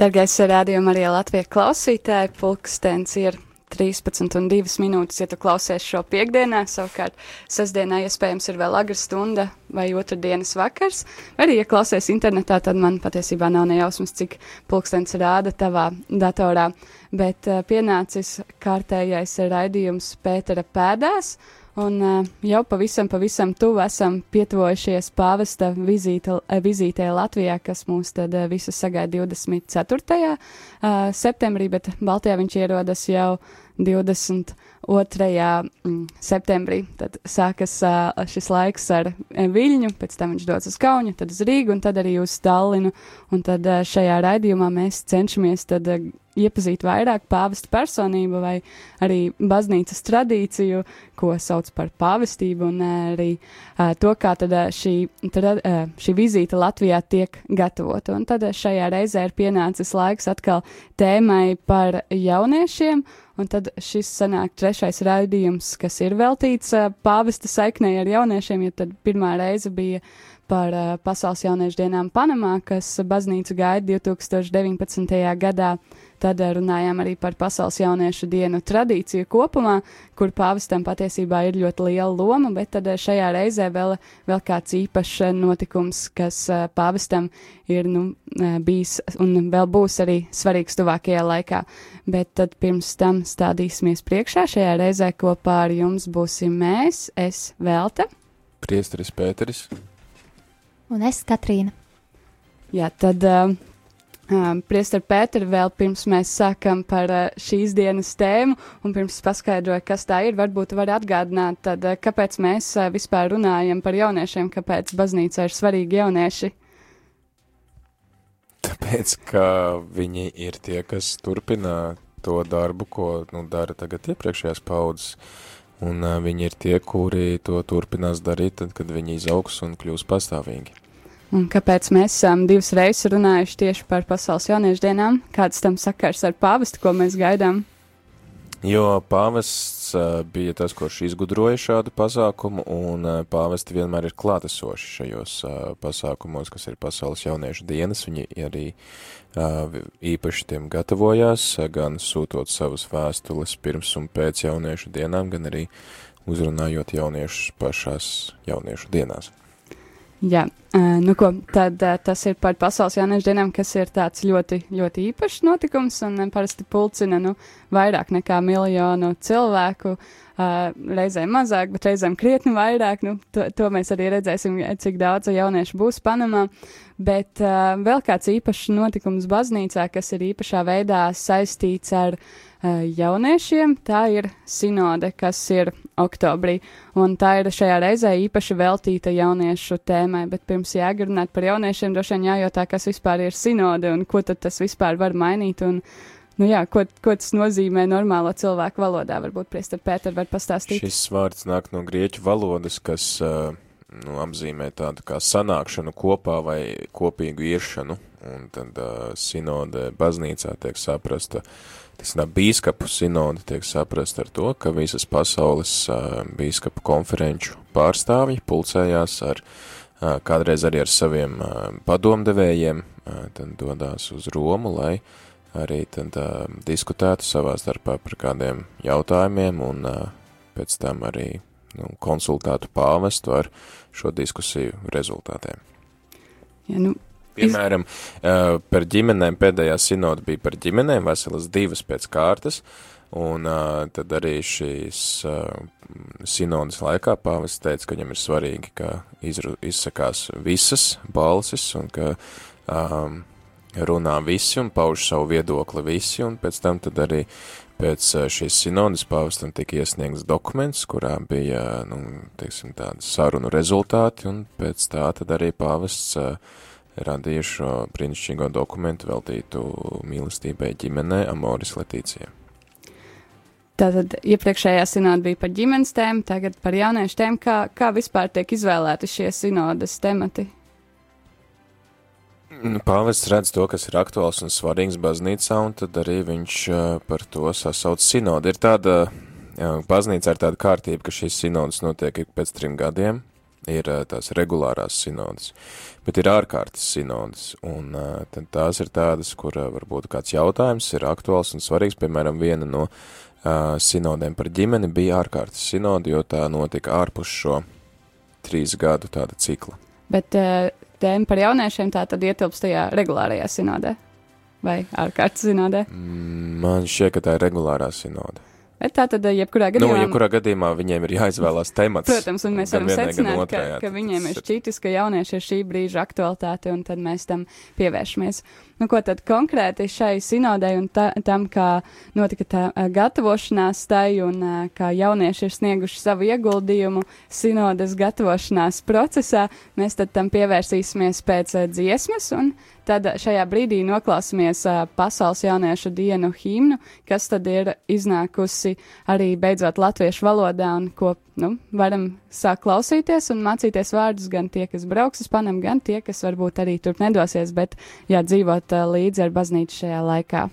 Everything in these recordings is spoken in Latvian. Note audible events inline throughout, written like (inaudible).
Dargais rādījuma arī Latvijas klausītāji, pulkstens ir 13 un 2 minūtes, ja tu klausies šo piekdienā, savukārt sestdienā iespējams ir vēl agra stunda vai otrdienas vakars, vai arī, ja klausies internetā, tad man patiesībā nav nejausmas, cik pulkstens rāda tavā datorā, bet uh, pienācis kārtējais raidījums Pētera pēdās, Un uh, jau pavisam, pavisam tuvu esam pietuvojušies pāvesta vizīte, vizītē Latvijā, kas mūs tad uh, visus sagaida 24. Uh, septembrī, bet Baltijā viņš ierodas jau 22. Mm, septembrī. Tad sākas šis laiks ar Viļņu, pēc tam viņš dodas uz Kaunu, tad uz Rīgu un tad arī uz Stallinu. Un tad šajā raidījumā mēs cenšamies tad iepazīt vairāk pāvesta personību vai arī baznīcas tradīciju, ko sauc par pāvestību, un arī uh, to, kā tad šī, tad, uh, šī vizīte Latvijā tiek gatavota. Un tad šajā reizē ir pienācis laiks atkal tēmai par jauniešiem, un tad šis sanāk trešais raidījums, kas ir veltīts uh, pāvesta saiknei ar jauniešiem, jo tad pirmā reize bija par uh, Pasaules jauniešu dienām Panamā, kas baznīcu gaida 2019. gadā. Tad runājām arī par Pasaules jauniešu dienu tradīciju kopumā, kur pāvestam patiesībā ir ļoti liela loma, bet tad šajā reizē vēl, vēl kāds īpašs notikums, kas pāvestam ir nu, bijis un vēl būs arī svarīgs tuvākajā laikā. Bet tad pirms tam stādīsimies priekšā. Šajā reizē kopā ar jums būsim mēs, es Velta. Priesteris Pēteris. Un es Katrīna. Jā, tad. Uh, Um, Priester Pēter, vēl pirms mēs sākam par uh, šīs dienas tēmu un pirms paskaidroju, kas tā ir, varbūt var atgādināt, tad, uh, kāpēc mēs uh, vispār runājam par jauniešiem, kāpēc baznīca ir svarīgi jaunieši. Tāpēc, ka viņi ir tie, kas turpina to darbu, ko nu, dara tagad iepriekšējās paudzes, un uh, viņi ir tie, kuri to turpinās darīt, tad, kad viņi izaugs un kļūs pastāvīgi. Un kāpēc mēs esam divas reizes runājuši tieši par pasaules jauniešu dienām? Kāds tam sakars ar pāvestu, ko mēs gaidām? Jo pāvests uh, bija tas, kurš izgudroja šādu pasākumu, un uh, pāvesti vienmēr ir klātesoši šajos uh, pasākumos, kas ir pasaules jauniešu dienas. Viņi arī uh, īpaši tiem gatavojās, uh, gan sūtot savas vēstules pirms un pēc jauniešu dienām, gan arī uzrunājot jauniešus pašās jauniešu dienās. Jā, nu ko, tad tas ir par pasaules jauniešu dienām, kas ir tāds ļoti, ļoti īpašs notikums un parasti pulcina, nu, vairāk nekā miljonu cilvēku, reizēm mazāk, bet reizēm krietni vairāk, nu, to, to mēs arī redzēsim, cik daudz jauniešu būs Panamā, bet vēl kāds īpašs notikums baznīcā, kas ir īpašā veidā saistīts ar uh, jauniešiem. Tā ir sinode, kas ir oktobrī, un tā ir šajā reizē īpaši veltīta jauniešu tēmai, bet pirms jāgarunāt par jauniešiem, droši vien jājautā, kas vispār ir sinode un ko tad tas vispār var mainīt. Un, Nu jā, ko, ko tas nozīmē normālo cilvēku valodā? Varbūt Priester Pēter var pastāstīt. Šis vārds nāk no grieķu valodas, kas uh, nu, apzīmē tādu kā sanākšanu kopā vai kopīgu iešanu, un tad uh, sinode baznīcā tiek saprasta uh, Ir bīskapu sinode tiek saprast ar to, ka visas pasaules bīskapu konferenču pārstāvji pulcējās ar, kādreiz arī ar saviem padomdevējiem, tad dodās uz Romu, lai arī tad diskutētu savā starpā par kādiem jautājumiem un pēc tam arī nu, konsultētu pāvestu ar šo diskusiju rezultātiem. Ja, nu, Piemēram, uh, par ģimenēm. Pēdējā sinoda bija par ģimenēm, veselas divas pēc kārtas, un uh, tad arī šīs uh, sinodas laikā pāvests teica, ka viņam ir svarīgi, ka izru, izsakās visas balsis, un ka um, runā visi un pauž savu viedokli visi, un pēc tam tad arī pēc šīs sinodas pāvestam tika iesniegts dokuments, kurā bija, nu, teiksim, tāda sarunu rezultāti, un pēc tā tad arī pāvests uh, radīja šo brīnišķīgo dokumentu veltītu mīlestībai ģimenē Amoris Letīcija. Tātad iepriekšējā sinoda bija par ģimenes tēmu, tagad par jauniešu tēmu. Kā, kā vispār tiek izvēlēti šie sinodas temati? Nu, pāvests redz to, kas ir aktuāls un svarīgs baznīcā, un tad arī viņš par to sasauc sinodu. Ir tāda, jā, baznīcā ir tāda kārtība, ka šīs sinodas notiek ik pēc trim gadiem, ir tās regulārās sinodas, bet ir ārkārtas sinodas, un tad tās ir tādas, kur varbūt kāds jautājums ir aktuāls un svarīgs, piemēram, viena no uh, sinodēm par ģimeni bija ārkārtas sinode, jo tā notika ārpus šo trīs gadu tāda cikla. Bet uh, tēma par jauniešiem tā tad ietilpst tajā regulārajā sinodē vai ārkārtas sinodē? Man šķiet, ka tā ir regulārā sinode. Bet tā tad, jebkurā gadījumā, nu, jebkurā gadījumā viņiem ir jāizvēlās temats. Protams, un mēs varam secināt, ka, ka viņiem ir šķitis, ka jaunieši ir šī brīža aktualitāte, un tad mēs tam pievēršamies. Nu, ko tad konkrēti šai sinodei un ta, tam, kā notika tā gatavošanās tai un kā jaunieši ir snieguši savu ieguldījumu sinodas gatavošanās procesā, mēs tad tam pievērsīsimies pēc dziesmas un Tad šajā brīdī noklausāmies uh, Pasaules jauniešu dienu himnu, kas tad ir iznākusi arī beidzot latviešu valodā un ko nu, varam sākt klausīties un mācīties vārdus gan tie, kas brauks uz panem, gan tie, kas varbūt arī tur nedosies, bet jā, dzīvot uh, līdzi ar baznīcu šajā laikā.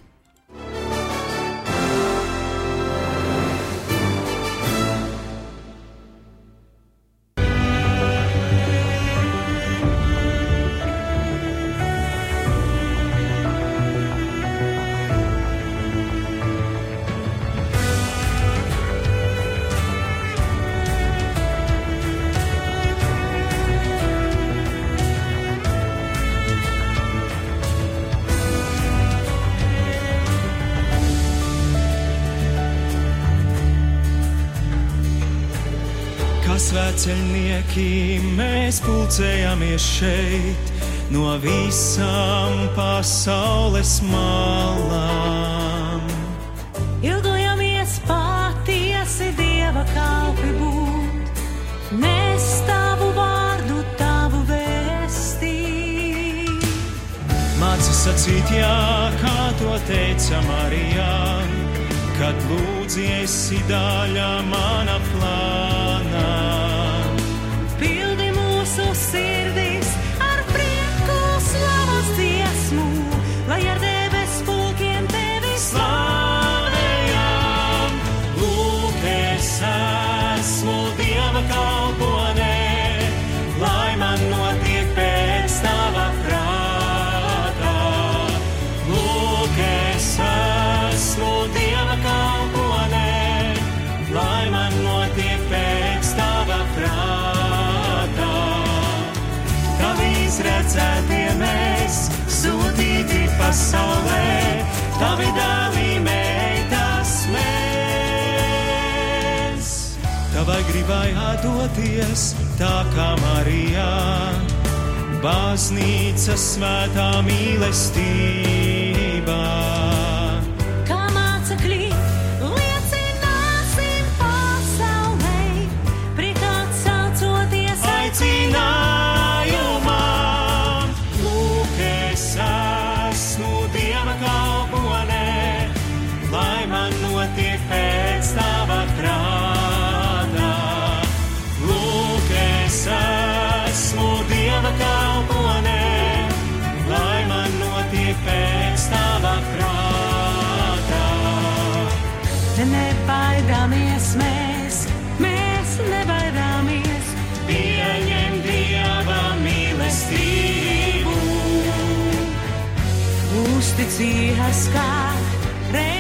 Svēceļnieki mēs pulcējamies šeit no visām pasaules malām. Ilgojamies patiesi Dieva kalpi būt, nes tavu vārdu, tavu vēstī. Māci sacīt jā, kā to teica Marijā, kad lūdzies daļa mana plānā. Gribai atdoties, tā kā Marijā, baznīca svētā mīlestībā. Uzticies kā reiz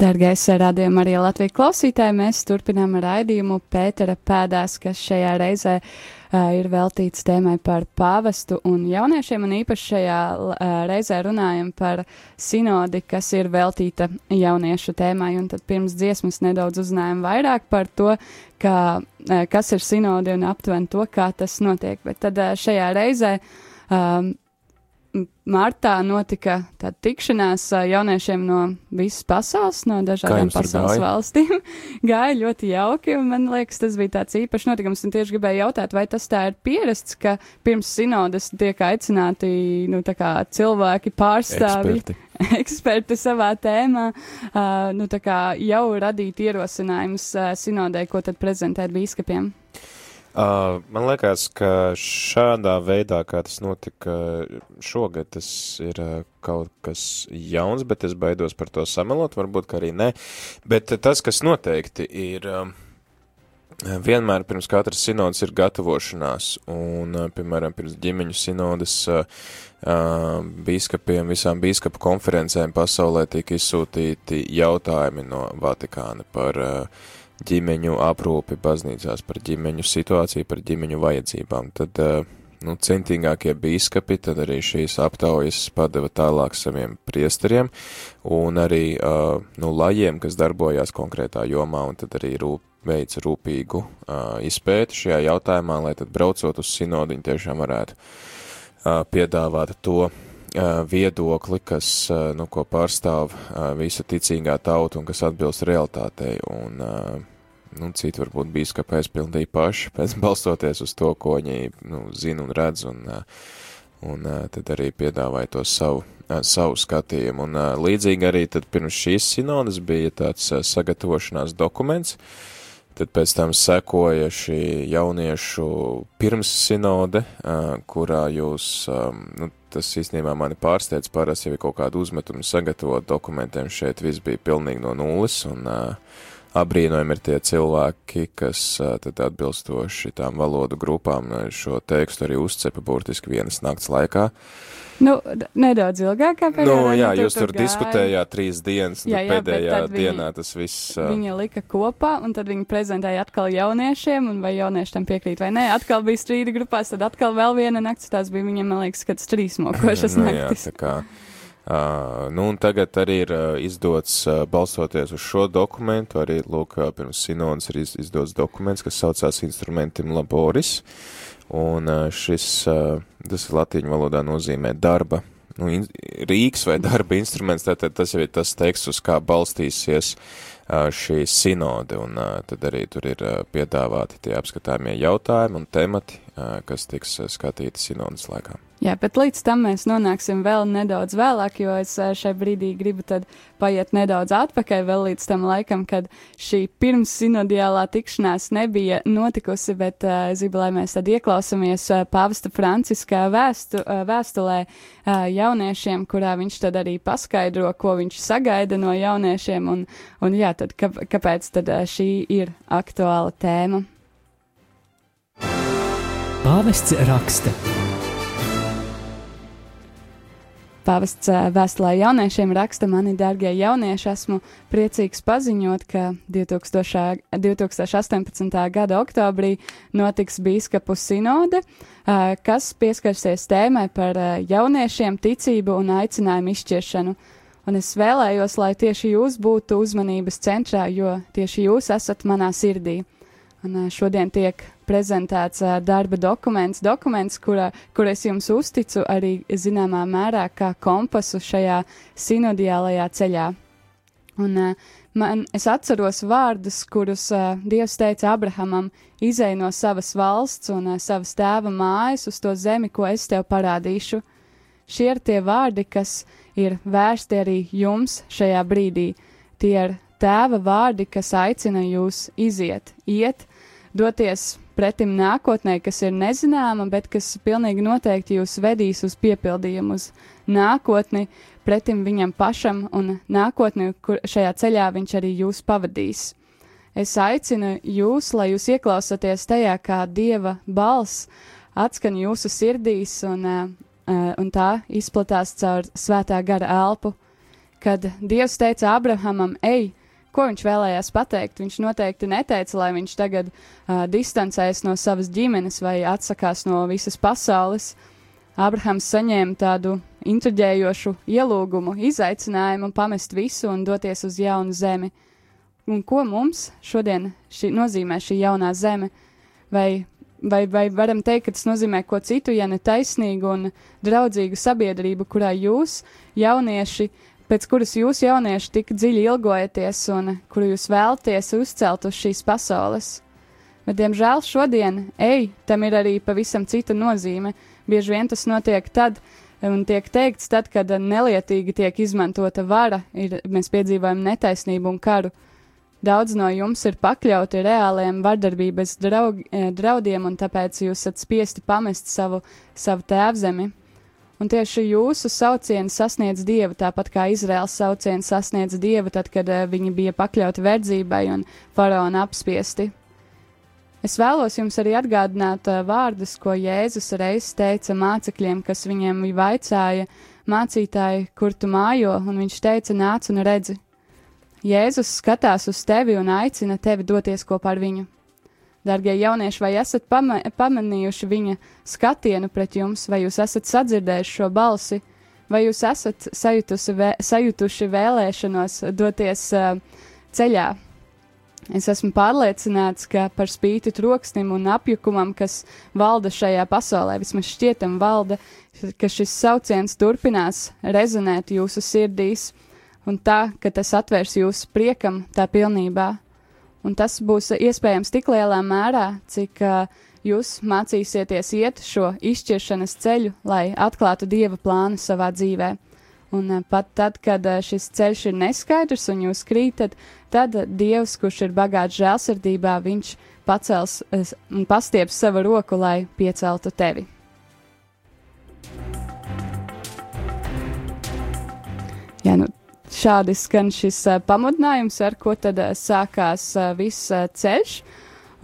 Dargais radījuma arī Latvijas klausītāji, mēs turpinām raidījumu Pētera pēdās, kas šajā reizē uh, ir veltīts tēmai par pāvestu. Un jauniešiem, un īpaši šajā uh, reizē runājam par sinodi, kas ir veltīta jauniešu tēmai, un tad pirms dziesmas nedaudz uzzinājām vairāk par to, kā, uh, kas ir sinodi un aptuveni to, kā tas notiek, bet tad uh, šajā reizē um, Martā notika tāda tikšanās jauniešiem no visas pasaules, no dažādām pasaules gāja? valstīm. (laughs) gāja ļoti jauki, un man liekas, tas bija tāds īpašs notikums. Un tieši gribēju jautāt, vai tas tā ir pierasts, ka pirms sinodas tiek aicināti nu, cilvēki pārstāvji. Eksperti. (laughs) Eksperti savā tēmā, uh, nu, jau radīt ierosinājumus uh, sinodē, ko tad prezentēt bīskapiem. Uh, man liekas, ka šādā veidā, kā tas notika šogad, tas ir uh, kaut kas jauns, bet es baidos par to samelot, varbūt, arī nē. Bet uh, tas, kas noteikti ir. Uh, Vienmēr pirms katras sinodas ir gatavošanās, un, uh, piemēram, pirms ģimeņu sinodas uh, uh, bīskapiem, visām bīskapu konferencēm pasaulē tika izsūtīti jautājumi no Vatikāna par uh, ģimeņu aprūpi baznīcās, par ģimeņu situāciju, par ģimeņu vajadzībām. Tad, uh, nu, centīgākie bīskapi, tad arī šīs aptaujas padeva tālāk saviem priesteriem un arī, uh, nu, lajiem, kas darbojās konkrētā jomā, un tad arī rūp, veic rūpīgu uh, izpēti šajā jautājumā, lai tad braucot uz sinodu, viņi tiešām varētu uh, piedāvāt to uh, viedokli, kas, uh, nu, ko pārstāv uh, visa ticīgā tauta un kas atbilst realitātei, un, uh, nu, citi varbūt bīskapi aizpildīja paši, (laughs) pēc balstoties uz to, ko viņi, nu, zina un redz, un, uh, un uh, tad arī piedāvāja to savu, uh, savu skatījumu. Un uh, līdzīgi arī tad pirms šīs sinodas bija tāds uh, sagatavošanās dokuments, tad pēc tam sekoja šī jauniešu pirms sinode, uh, kurā jūs, nu, tas īstenībā mani pārsteidz, parasti jau ir kaut kādu uzmetumu sagatavot dokumentiem, šeit viss bija pilnīgi no nulles, un uh, abrīnojami ir tie cilvēki, kas tad atbilstoši tām valodu grupām šo tekstu arī uzcepa burtiski vienas nakts laikā. Nu, nedaudz ilgāk kā Nu, pēdējā jā, reize, jūs tur gāja. diskutējāt trīs dienas, Jā, jā, pēdējā tad viņi- dienā tas viss. uh, Viņa lika kopā, un tad viņi prezentēja atkal jauniešiem, un vai jaunieši tam piekrīt vai nē. Atkal bija strīdi grupās, tad atkal vēl viena nakts. Tās bija viņiem, man liekas, kāds trīs mokošas nu, jā, naktis. kā, uh, nu, un tagad arī ir uh, izdots, uh, balstoties uz šo dokumentu, arī, lūk, pirms sinodas ir iz, izdots dokuments, kas saucās Instrumentum Laboris, un šis, tas latīņu valodā nozīmē darba, nu, in, rīks vai darba instruments, tātad tas jau ir tas teksts, uz kā balstīsies šī sinode, un tad arī tur ir piedāvāti tie apskatāmie jautājumi un temati, kas tiks skatīti sinodas laikā. Jā, bet līdz tam mēs nonāksim vēl nedaudz vēlāk, jo es eh, šai brīdī gribu paiet nedaudz atpakaļ vēl līdz tam laikam, kad šī pirms sinodiālā tikšanās nebija notikusi, bet uh, es gribu, lai mēs tad ieklausamies uh, pāvesta Franciskā vēstu, uh, vēstulē uh, jauniešiem, kurā viņš tad arī paskaidro, ko viņš sagaida no jauniešiem, un, un jā, tad kā, kāpēc tad uh, šī ir aktuāla tēma. Pāvests raksta. Pāvests vēstulē jauniešiem raksta, mani dārgie jaunieši, esmu priecīgs paziņot, ka 2000, 2018. gada oktobrī notiks bīskapu sinode, kas pieskarsies tēmai par jauniešiem ticību un aicinājumu izšķiešanu. Un es vēlējos, lai tieši jūs būtu uzmanības centrā, jo tieši jūs esat manā sirdī. Un šodien tiek prezentēts darba dokuments, dokuments, kura, kur es jums uzticu arī zināmā mērā kā kompasu šajā sinodiālajā ceļā. Un man, es atceros vārdus, kurus Dievs teica Abrahamam, izēj no savas valsts un savas tēva mājas uz to zemi, ko es tev parādīšu. Šie ir tie vārdi, kas ir vērsti arī jums šajā brīdī. Tie ir tēva vārdi, kas aicina jūs iziet, iet, doties pretim nākotnē, kas ir nezināma, bet kas pilnīgi noteikti jūs vedīs uz piepildījumu, uz nākotni, pretim viņam pašam un nākotni, kur šajā ceļā viņš arī jūs pavadīs. Es aicinu jūs, lai jūs ieklausāties tajā, kā Dieva balss atskan jūsu sirdīs un, un tā izplatās caur svētā gara elpu. Kad Dievs teica Abrahamam, ej, Ko viņš vēlējās pateikt? Viņš noteikti neteica, lai viņš tagad uh, distancējas no savas ģimenes vai atsakās no visas pasaules. Abrahams saņēma tādu intriģējošu ielūgumu, izaicinājumu pamest visu un doties uz jaunu zemi. Un ko mums šodien šī nozīmē šī jaunā zeme? Vai, vai, vai varam teikt, ka tas nozīmē ko citu, ja ne taisnīgu un draudzīgu sabiedrību, kurā jūs, jaunieši, uh, pēc kuras jūs, jaunieši, tik dziļi ilgojaties un kuru jūs vēlties uzcelt uz šīs pasaules. Bet, diemžēl, šodien, ej, tam ir arī pavisam cita nozīme. Bieži vien tas notiek tad, un tiek teikts tad, kad nelietīgi tiek izmantota vara, ir, mēs piedzīvojam netaisnību un karu. Daudz no jums ir pakļauti reāliem vardarbības draug, eh, draudiem, un tāpēc jūs esat spiesti pamest savu, savu tēvzemi un tieši jūsu sauciens sasniedz dievu, tāpat kā Izraels sauciens sasniedz dievu, tad, kad uh, viņi bija pakļauti verdzībai un faraona apspiesti. Es vēlos jums arī atgādināt uh, vārdus, ko Jēzus reiz teica mācekļiem, kas viņiem vaicāja, mācītāji, kur tu mājo, un viņš teica, nāc un redzi. Jēzus skatās uz tevi un aicina tevi doties kopā ar viņu. Darbie jaunieši, vai esat pama pamanījuši viņa skatienu pret jums, vai jūs esat sadzirdējuši šo balsi, vai jūs esat vē sajutuši vēlēšanos doties uh, ceļā? Es esmu pārliecināts, ka par spīti troksnim un apjukumam, kas valda šajā pasaulē, vismaz šķietam valda, ka šis sauciens turpinās rezonēt jūsu sirdīs, un tā, ka tas atvērs jūsu priekam tā pilnībā. Un tas būs iespējams tik lielā mērā, cik uh, jūs mācīsieties iet šo izšķiršanas ceļu, lai atklātu dieva plānu savā dzīvē. Un uh, pat tad, kad uh, šis ceļš ir neskaidrs un jūs krītat, tad uh, Dievs, kurš ir bagāts žēlsirdībā, viņš pacels un pastieps savu roku, lai pieceltu tevi. Jā, nu, šādi skan šis uh, pamudinājums, ar ko tad uh, sākās uh, viss uh, ceļš.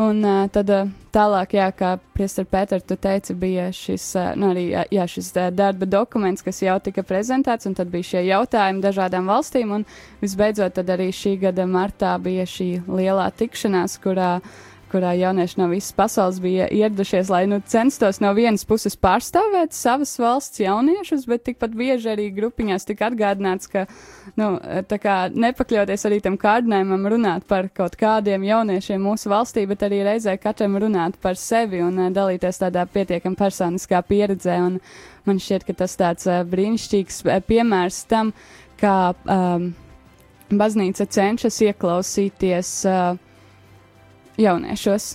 Un uh, tad uh, tālāk, jā, kā Priester Pēter, tu teici, bija šis, uh, nu arī, jā, šis uh, darba dokuments, kas jau tika prezentēts, un tad bija šie jautājumi dažādām valstīm, un visbeidzot tad arī šī gada martā bija šī lielā tikšanās, kurā uh, kurā jaunieši no visas pasaules bija ieradušies, lai nu, censtos no vienas puses pārstāvēt savas valsts jauniešus, bet tikpat bieži arī grupiņās tika atgādināts, ka nu, kā, nepakļauties arī tam kārdinājumam runāt par kaut kādiem jauniešiem mūsu valstī, bet arī reizē katram runāt par sevi un uh, dalīties tādā pietiekam personiskā pieredzē. Un man šķiet, ka tas tāds uh, brīnišķīgs uh, piemērs tam, kā um, baznīca cenšas ieklausīties uh, jauniešos?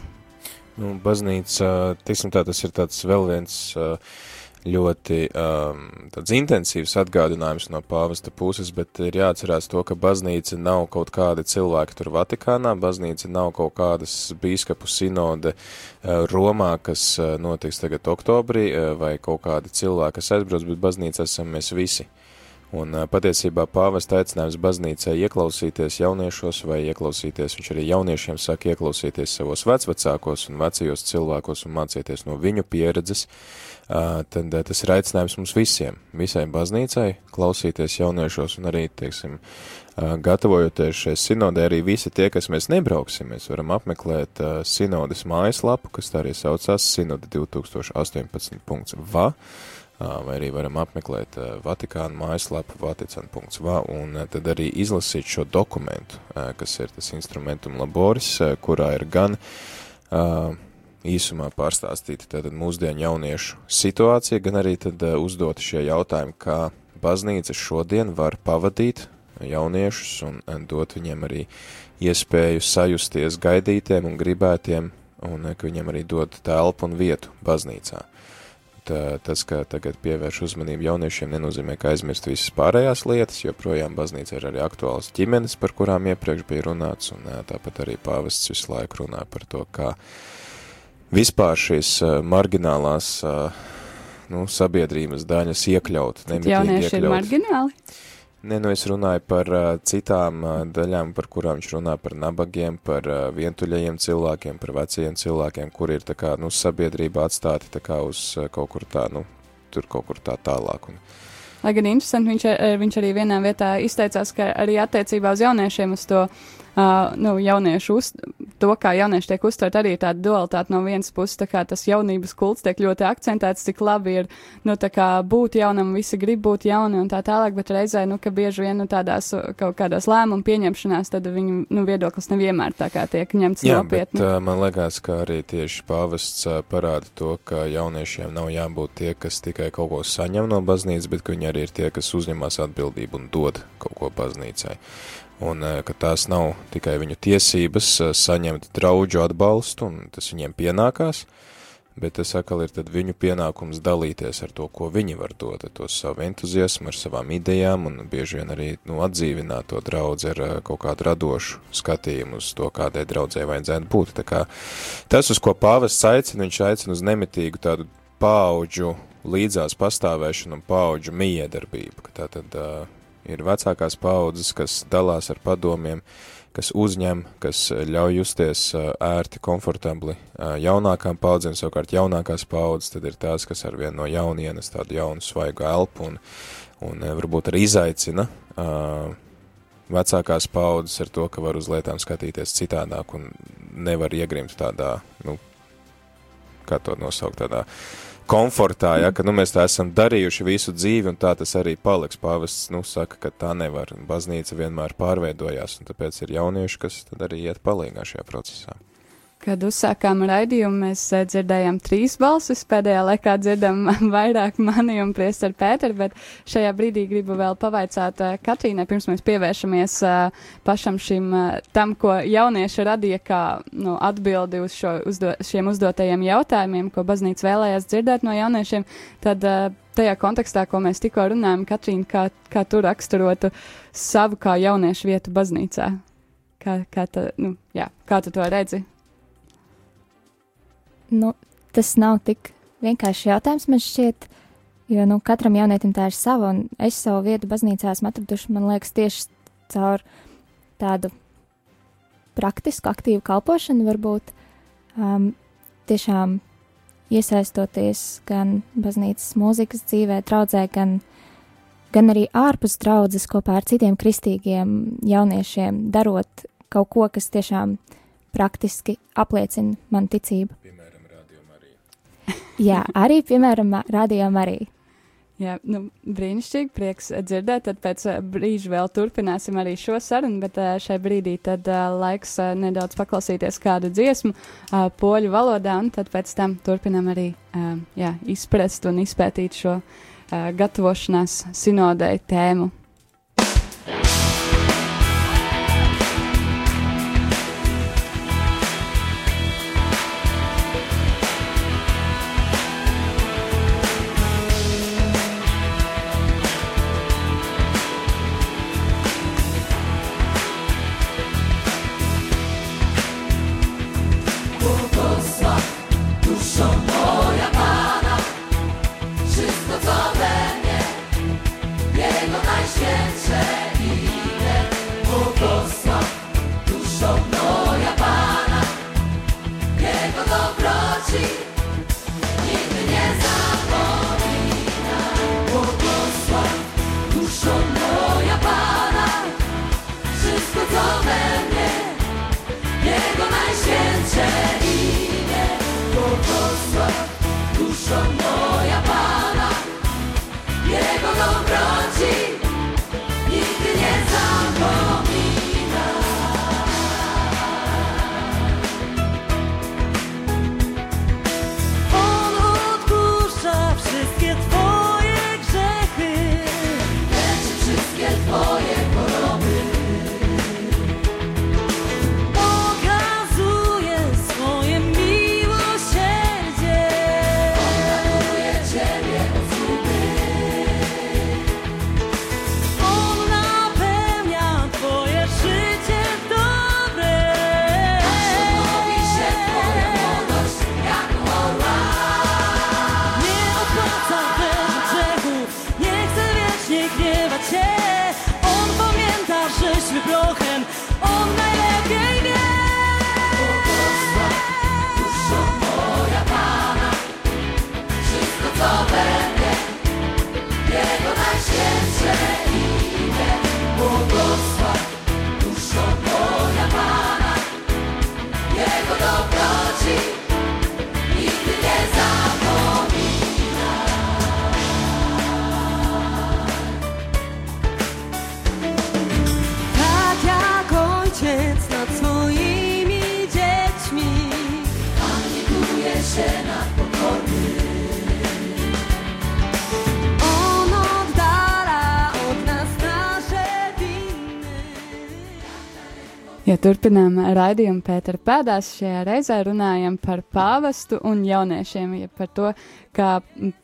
Nu, baznīca, tiksim tā, tas ir tāds vēl viens ļoti um, tāds intensīvs atgādinājums no pāvesta puses, bet ir jāatcerās to, ka baznīca nav kaut kādi cilvēki tur Vatikānā, baznīca nav kaut kādas bīskapu sinode uh, Romā, kas uh, notiks tagad oktobrī, uh, vai kaut kādi cilvēki, kas aizbrauc, bet baznīca esam mēs visi. Uh, Un patiesībā pāvesta aicinājums baznīcai ieklausīties jauniešos vai ieklausīties, viņš arī jauniešiem saka ieklausīties savos vecvecākos un vecajos cilvēkos un mācīties no viņu pieredzes, tad tas ir aicinājums mums visiem, visai baznīcai, klausīties jauniešos un arī, teiksim, gatavojoties šai sinodē, arī visi tie, kas mēs nebrauksim, mēs varam apmeklēt sinodes mājaslapu, kas tā arī saucās sinode 2018.va, vai arī varam apmeklēt Vatikānu mājaslapu vatican.va un tad arī izlasīt šo dokumentu, kas ir tas instrumentum laboris, kurā ir gan uh, īsumā pārstāstīt tātad mūsdienu jauniešu situāciju, gan arī tad uh, uzdot šie jautājumi, kā baznīca šodien var pavadīt jauniešus un, dot viņiem arī iespēju sajusties gaidītiem un gribētiem, un ka viņiem arī dod telpu un vietu baznīcā. Tā, tas, ka tagad pievērš uzmanību jauniešiem, nenozīmē, ka aizmirst visas pārējās lietas, jo projām baznīca ir arī aktuāls ģimenes, par kurām iepriekš bija runāts, un tāpat arī pāvests visu laiku runā par to, kā vispār šīs marginālās nu, sabiedrības daļas iekļaut, Jaunieši iekļaut. ir margināli? Nē, nu es runāju par uh, citām uh, daļām, par kurām viņš runā par nabagiem, par uh, vientuļajiem cilvēkiem, par vecajiem cilvēkiem, kuri ir tā kā, nu, sabiedrība atstāti tā kā uz uh, kaut kur tā, nu, tur kaut kur tā tālāk. Un, Lai gan interesanti, viņš, ar- viņš arī vienā vietā izteicās, ka arī attiecībā uz jauniešiem uz to, uh, nu, jauniešu uz, to, kā jaunieši tiek uztvert, arī tāda dualitāte no vienas puses, tā kā tas jaunības kults tiek ļoti akcentēts, cik labi ir, nu, tā kā būt jaunam, visi grib būt jauni un tā tālāk, bet reizē, nu, ka bieži vien, nu, tādās uh, kaut kādās lēmumu pieņemšanās, tad viņu, nu, viedoklis nevienmēr tā kā tiek ņemts Jā, bet nopietni. uh, man liekas, ka arī tieši pāvests uh, parāda to, ka jauniešiem nav jābūt tie, kas tikai kaut ko saņem no baznīcas, bet ka viņi arī ir tie, kas uzņemas atbildību un dod kaut ko baznīcai. Un uh, ka tās nav tikai viņu tiesības uh, saņemt draudžu atbalstu, un tas viņiem pienākās, bet tas atkal ir tad viņu pienākums dalīties ar to, ko viņi var dot, ar to savu entuziasmu, ar savām idejām, un bieži vien arī nu, atdzīvināt to draudzi ar uh, kaut kādu radošu skatījumu uz to, kādai draudzē vajadzētu būt. Tā kā tas, uz ko pāvests aicina, viņš aicina uz nemitīgu tādu paauģu līdzās pastāvēšanu un paauģu miedarbību, ka tā tad uh, ir vecākās paaudzes, kas dalās ar padomiem, kas uzņem, kas ļauj justies uh, ērti, komfortabli uh, jaunākām paudzēm, savukārt jaunākās paudzes tad ir tās, kas ar vienu no jaunienes tādu jaunu svaigu elpu un, un uh, varbūt arī izaicina uh, vecākās paudzes ar to, ka var uz lietām skatīties citādāk un nevar iegrimt tādā, nu, kā to nosaukt, tādā komfortā, ja, ka, nu, mēs tā esam darījuši visu dzīvi, un tā tas arī paliks. Pāvests, nu, saka, ka tā nevar. Baznīca vienmēr pārveidojās, un tāpēc ir jaunieši, kas arī iet palīgā šajā procesā. Kad uzsākām raidījumu, mēs eh, dzirdējām trīs balsis. Pēdējā laikā dzirdam (laughs) vairāk mani un priesteru Pēteru, bet šajā brīdī gribu vēl pavaicāt uh, Katrīnai, pirms mēs pievēršamies uh, pašam šim tam, ko jaunieši radīja kā nu, atbildi uz šo, uzdo, šiem uzdotajiem jautājumiem, ko baznīca vēlējās dzirdēt no jauniešiem. Tad tajā kontekstā, ko mēs tikko runājam, Katrīna, kā, kā tu raksturotu savu kā jauniešu vietu baznīcā? Kā, kā, ta, nu, jā, kā tu to redzi? Nu, tas nav tik vienkārši jautājums, man šķiet, jo nu, katram jaunietim tā ir sava, un es savu vietu baznīcā esmu atraduši, man liekas, tieši caur tādu praktisku, aktīvu kalpošanu, varbūt um, tiešām iesaistoties gan baznīcas mūzikas dzīvē, draudzē, gan, gan arī ārpus draudzes kopā ar citiem kristīgiem jauniešiem, darot kaut ko, kas tiešām praktiski apliecina man ticību. Piemēram. Jā, arī, piemēram, rādījām arī. Jā, nu, brīnišķīgi, prieks dzirdēt. Tad pēc uh, brīža vēl turpināsim arī šo sarunu, bet uh, šai brīdī tad uh, laiks nedaudz paklausīties kādu dziesmu poļu valodā, un tad pēc tam turpinam arī jā, izprast un izpētīt šo gatavošanās sinodai tēmu. scena Ja turpinām raidījumu Pētera pēdās, šajā reizē runājam par pāvestu un jauniešiem, ja par to, kā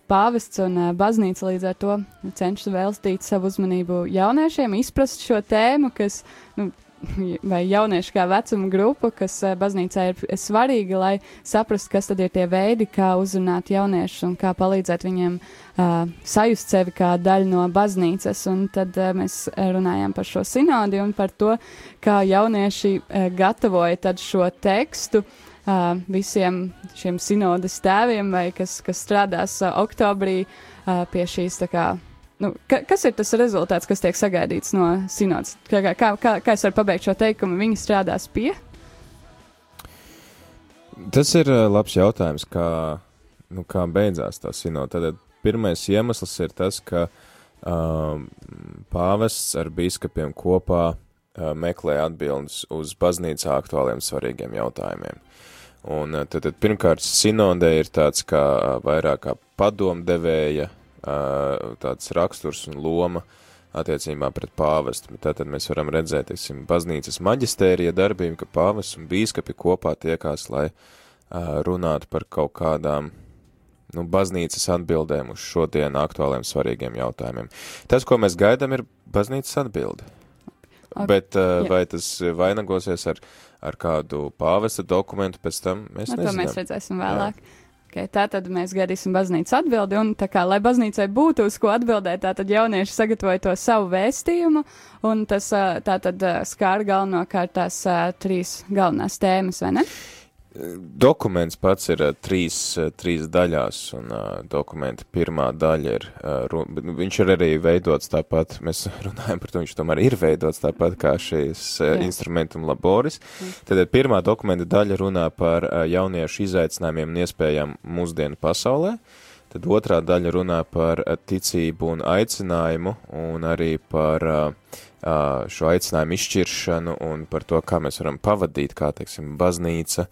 pāvests un baznīca līdz ar to cenšas veltīt savu uzmanību jauniešiem, izprast šo tēmu, kas, nu, (laughs) vai jaunieši kā vecuma grupa, kas ā, baznīcā ir svarīga, lai saprastu, kas tad ir tie veidi, kā uzrunāt jauniešus un kā palīdzēt viņiem uh, sajust sevi kā daļu no baznīcas. Un tad uh, mēs runājām par šo sinodi un par to, kā jaunieši uh, gatavoja šo tekstu uh, visiem šiem sinodas tēviem, vai kas, kas strādās uh, oktobrī uh, pie šīs tā kā. Nu, ka, kas ir tas rezultāts, kas tiek sagaidīts no sinodas? Kā, kā, kā, kā es varu pabeigt šo teikumu? Viņi strādās pie? Tas ir ā, labs jautājums, kā, nu, kā beidzās tā sinode. Tad pirmais iemesls ir tas, ka um, pāvests ar biskupiem kopā uh, meklē atbildes uz baznīcā aktuāliem svarīgiem jautājumiem. Un tad, tad pirmkārt, sinodē ir tāds kā vairāk kā padomdevēja tāds raksturs un loma attiecībā pret pāvestu. Tātad mēs varam redzēt, teiksim, baznīcas maģistērija darbību, ka pāvests un bīskapi kopā tiekās, lai runātu par kaut kādām nu, baznīcas atbildēm uz šodien aktuāliem svarīgiem jautājumiem. Tas, ko mēs gaidām, ir baznīcas atbilde. Ok, Bet uh, jā. vai tas vainagosies ar, ar kādu pāvesta dokumentu pēc tam, mēs Nu, to nezinām. mēs redzēsim vēlāk. Okay, tā tad mēs gaidīsim baznīcas atbildi, un tā kā, lai baznīcai būtu uz ko atbildēt, tā tad jaunieši sagatavoja to savu vēstījumu, un tas tā tad ā, skāra galvenokārt tās trīs galvenās tēmas, vai ne? Dokuments pats ir uh, trīs, uh, trīs daļās, un uh, dokumenta pirmā daļa ir, uh, viņš ir arī veidots tāpat, mēs (laughs) runājam par to, viņš tomēr ir veidots tāpat kā šīs uh, Jā. instrumentum laboris. Tad uh, pirmā dokumenta daļa runā par uh, jauniešu izaicinājumiem un iespējām mūsdienu pasaulē. Tad otrā daļa runā par uh, ticību un aicinājumu, un arī par uh, uh, šo aicinājumu izšķiršanu un par to, kā mēs varam pavadīt, kā, teiksim, baznīca.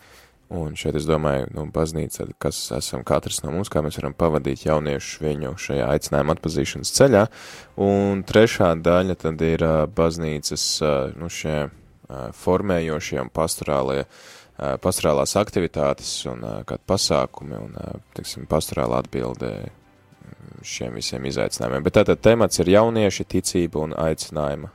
Un šeit es domāju, nu, baznīca, kas esam katrs no mums, kā mēs varam pavadīt jauniešus viņu šajā aicinājuma atpazīšanas ceļā. Un trešā daļa tad ir baznīcas, nu, šie formējošie un pastorālie, pastorālās aktivitātes un kādi pasākumi un, teiksim, pastorāla atbildē mm, šiem visiem izaicinājumiem. Bet tātad temats ir jaunieši, ticība un aicinājuma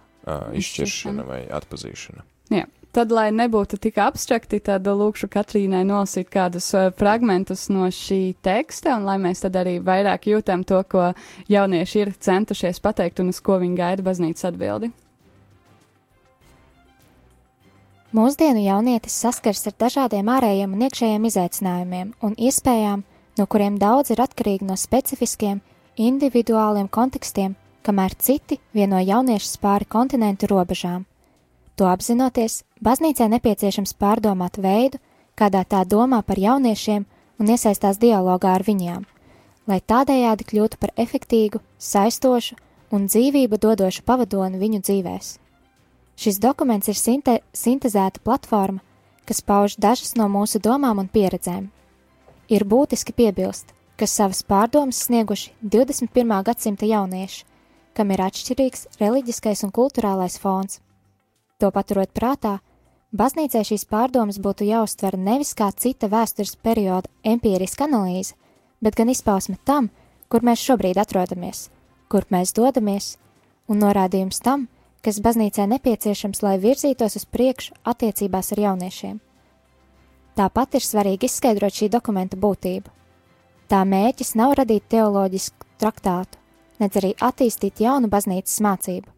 izšķiršana vai atpazīšana. Jā. Tad, lai nebūtu tik abstrakti, tad lūkšu Katrīnai nolasīt kādus uh, fragmentus no šī teksta, un lai mēs tad arī vairāk jūtam to, ko jaunieši ir centušies pateikt un uz ko viņi gaida baznīcas atbildi. Mūsdienu jaunietis saskars ar dažādiem ārējiem un iekšējiem izaicinājumiem un iespējām, no kuriem daudz ir atkarīgi no specifiskiem, individuāliem kontekstiem, kamēr citi vieno jauniešus pāri kontinentu robežām. To apzinoties, baznīcai nepieciešams pārdomāt veidu, kādā tā domā par jauniešiem un iesaistās dialogā ar viņiem, lai tādējādi kļūtu par efektīgu, saistošu un dzīvību dodošu pavadoni viņu dzīvēs. Šis dokuments ir sinte sintēzēta platforma, kas pauž dažas no mūsu domām un pieredzēm. Ir būtiski piebilst, ka savas pārdomas snieguši 21. gadsimta jaunieši, kam ir atšķirīgs reliģiskais un kultūrālais fons. To paturot prātā, baznīcai šīs pārdomas būtu jāuztver nevis kā cita vēstures perioda empiriska analīze, bet gan izpausme tam, kur mēs šobrīd atrodamies, kur mēs dodamies, un norādījums tam, kas baznīcai nepieciešams, lai virzītos uz priekšu attiecībās ar jauniešiem. Tāpat ir svarīgi izskaidrot šī dokumenta būtību. Tā mērķis nav radīt teoloģisku traktātu, nedz arī attīstīt jaunu baznīcas mācību.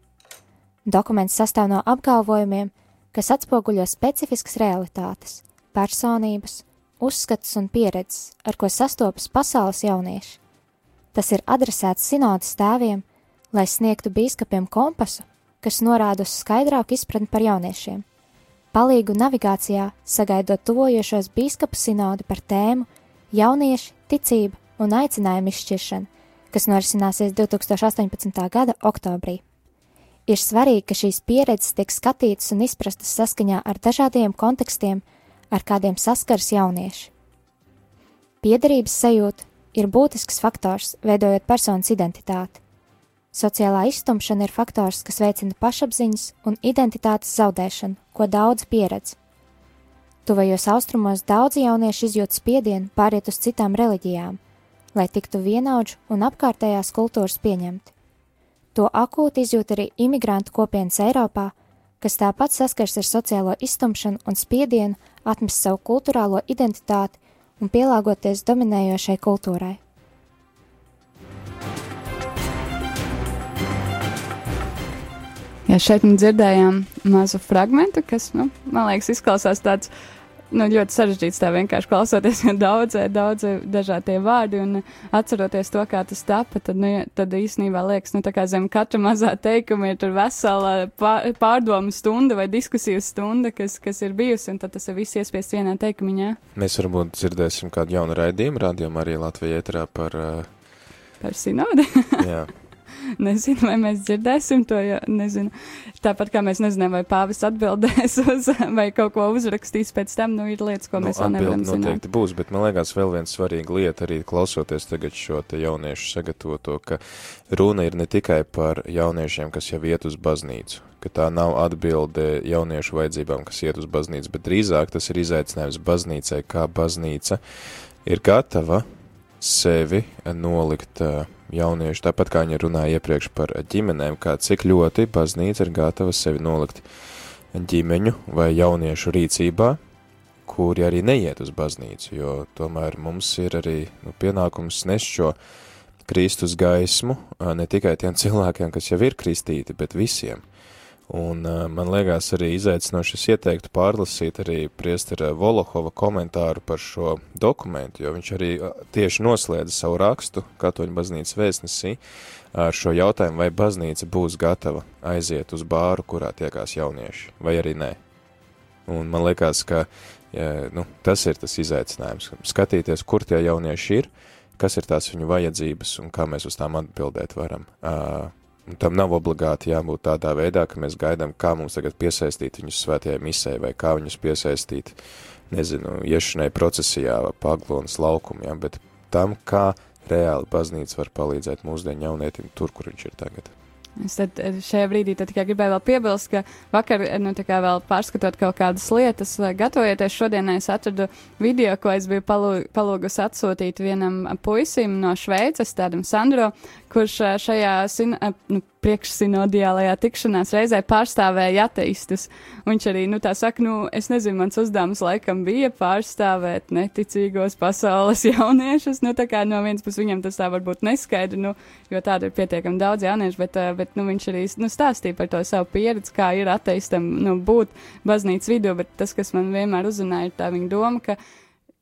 Dokuments sastāv no apgalvojumiem, kas atspoguļo specifiskas realitātes, personības, uzskatus un pieredzes, ar ko sastopas pasaules jaunieši. Tas ir adresēts sinodas tēviem, lai sniegtu biskupiem kompasu, kas norāda uz skaidrāku izpratni par jauniešiem. Palīgu navigācijā, sagaidot tuvojošos biskupu sinodi par tēmu Jaunieši, ticība un aicinājumu izšķiršana, kas norisināsies 2018. gada oktobrī. Ir svarīgi, ka šīs pieredzes tiek skatītas un izprastas saskaņā ar dažādiem kontekstiem, ar kādiem saskars jaunieši. Piederības sajūta ir būtisks faktors, veidojot personas identitāti. Sociālā iztumšana ir faktors, kas veicina pašapziņas un identitātes zaudēšanu, ko daudz pieredz. Tuvajos austrumos daudzi jaunieši izjūt spiedienu pāriet uz citām reliģijām, lai tiktu vienaudžu un apkārtējās kultūras pieņemti. To akūti izjūt arī imigrantu kopienas Eiropā, kas tāpat saskars ar sociālo iztumšanu un spiedienu atmest savu kultūrālo identitāti un pielāgoties dominējošai kultūrai. Jā, šeit mēs dzirdējām mazu fragment, kas, nu, man liekas, izklausās tāds nu, ļoti sarežģīts. Tā vienkārši klausoties, jo daudz, daudz dažādi vārdi un atceroties to, kā tas tapa, tad, nu, tad īstenībā liekas, nu, tā kā zem katra mazā teikuma ir tur vesela pārdomu stunda vai diskusiju stunda, kas, kas ir bijusi, un tad tas ir viss iespiests vienā teikumiņā. Mēs varbūt dzirdēsim kādu jaunu raidījumu, rādījumu arī Latvijā ēterā par. Uh... Par sinodi. jā. (laughs) (laughs) Nezinu, vai mēs dzirdēsim to. Jo, nezinu. Tāpat kā mēs nezinām, vai pāvis atbildēs (laughs) uz vai kaut ko uzrakstīs pēc tam, nu ir lietas, ko nu, mēs vēl nevaram zināt. Noteikti būs, bet man liekas vēl viena svarīga lieta arī klausoties tagad šo te jauniešu sagatavoto, ka runa ir ne tikai par jauniešiem, kas jau iet uz baznīcu, ka tā nav atbilde jauniešu vajadzībām, kas iet uz baznīcu, bet drīzāk tas ir izaicinājums baznīcai, kā baznīca ir gatava sevi nolikt jaunieši, tāpat kā viņi runāja iepriekš par ģimenēm, kā cik ļoti baznīca ir gatava sevi nolikt ģimeņu vai jauniešu rīcībā, kuri arī neiet uz baznīcu, jo tomēr mums ir arī nu, pienākums nest šo Kristus gaismu ne tikai tiem cilvēkiem, kas jau ir kristīti, bet visiem. Un uh, man liekas arī izaicinoši es ieteiktu pārlasīt arī priestera Volohova komentāru par šo dokumentu, jo viņš arī tieši noslēdza savu rakstu Katoļu baznīcas vēstnesī ar šo jautājumu, vai baznīca būs gatava aiziet uz bāru, kurā tiekās jaunieši, vai arī nē. Un man liekas, ka ja, nu, tas ir tas izaicinājums, skatīties, kur tie jaunieši ir, kas ir tās viņu vajadzības un kā mēs uz tām atbildēt varam. Uh, tam nav obligāti jābūt tādā veidā, ka mēs gaidām, kā mums tagad piesaistīt viņus svētajai misē, vai kā viņus piesaistīt, nezinu, iešanai procesijā vai paglonas laukumiem, bet tam, kā reāli baznīca var palīdzēt mūsdienu jaunietim tur, kur viņš ir tagad. Es tad eh, šajā brīdī tikai gribēju piebilst, ka vakar, eh, nu, vēl pārskatot kaut kādas lietas, gatavojoties šodienai, es atradu video, ko es biju palūgusi atsūtīt vienam puisim no Šveices, tādam Sandro, kurš eh, šajā sin, nu, priekšsinodiālajā tikšanās reizē pārstāvēja ateistus. Viņš arī, nu, tā saka, nu, es nezinu, mans uzdevums laikam bija pārstāvēt neticīgos pasaules (laughs) jauniešus. Nu, tā kā no vienas puses viņam tas tā varbūt neskaidri, nu, jo tāda ir pietiekami daudz jauniešu, bet, eh, bet, nu, viņš arī, nu, stāstīja par to savu pieredzi, kā ir ateistam, nu, būt baznīcas vidū, bet tas, kas man vienmēr uzrunāja, ir tā viņa doma, ka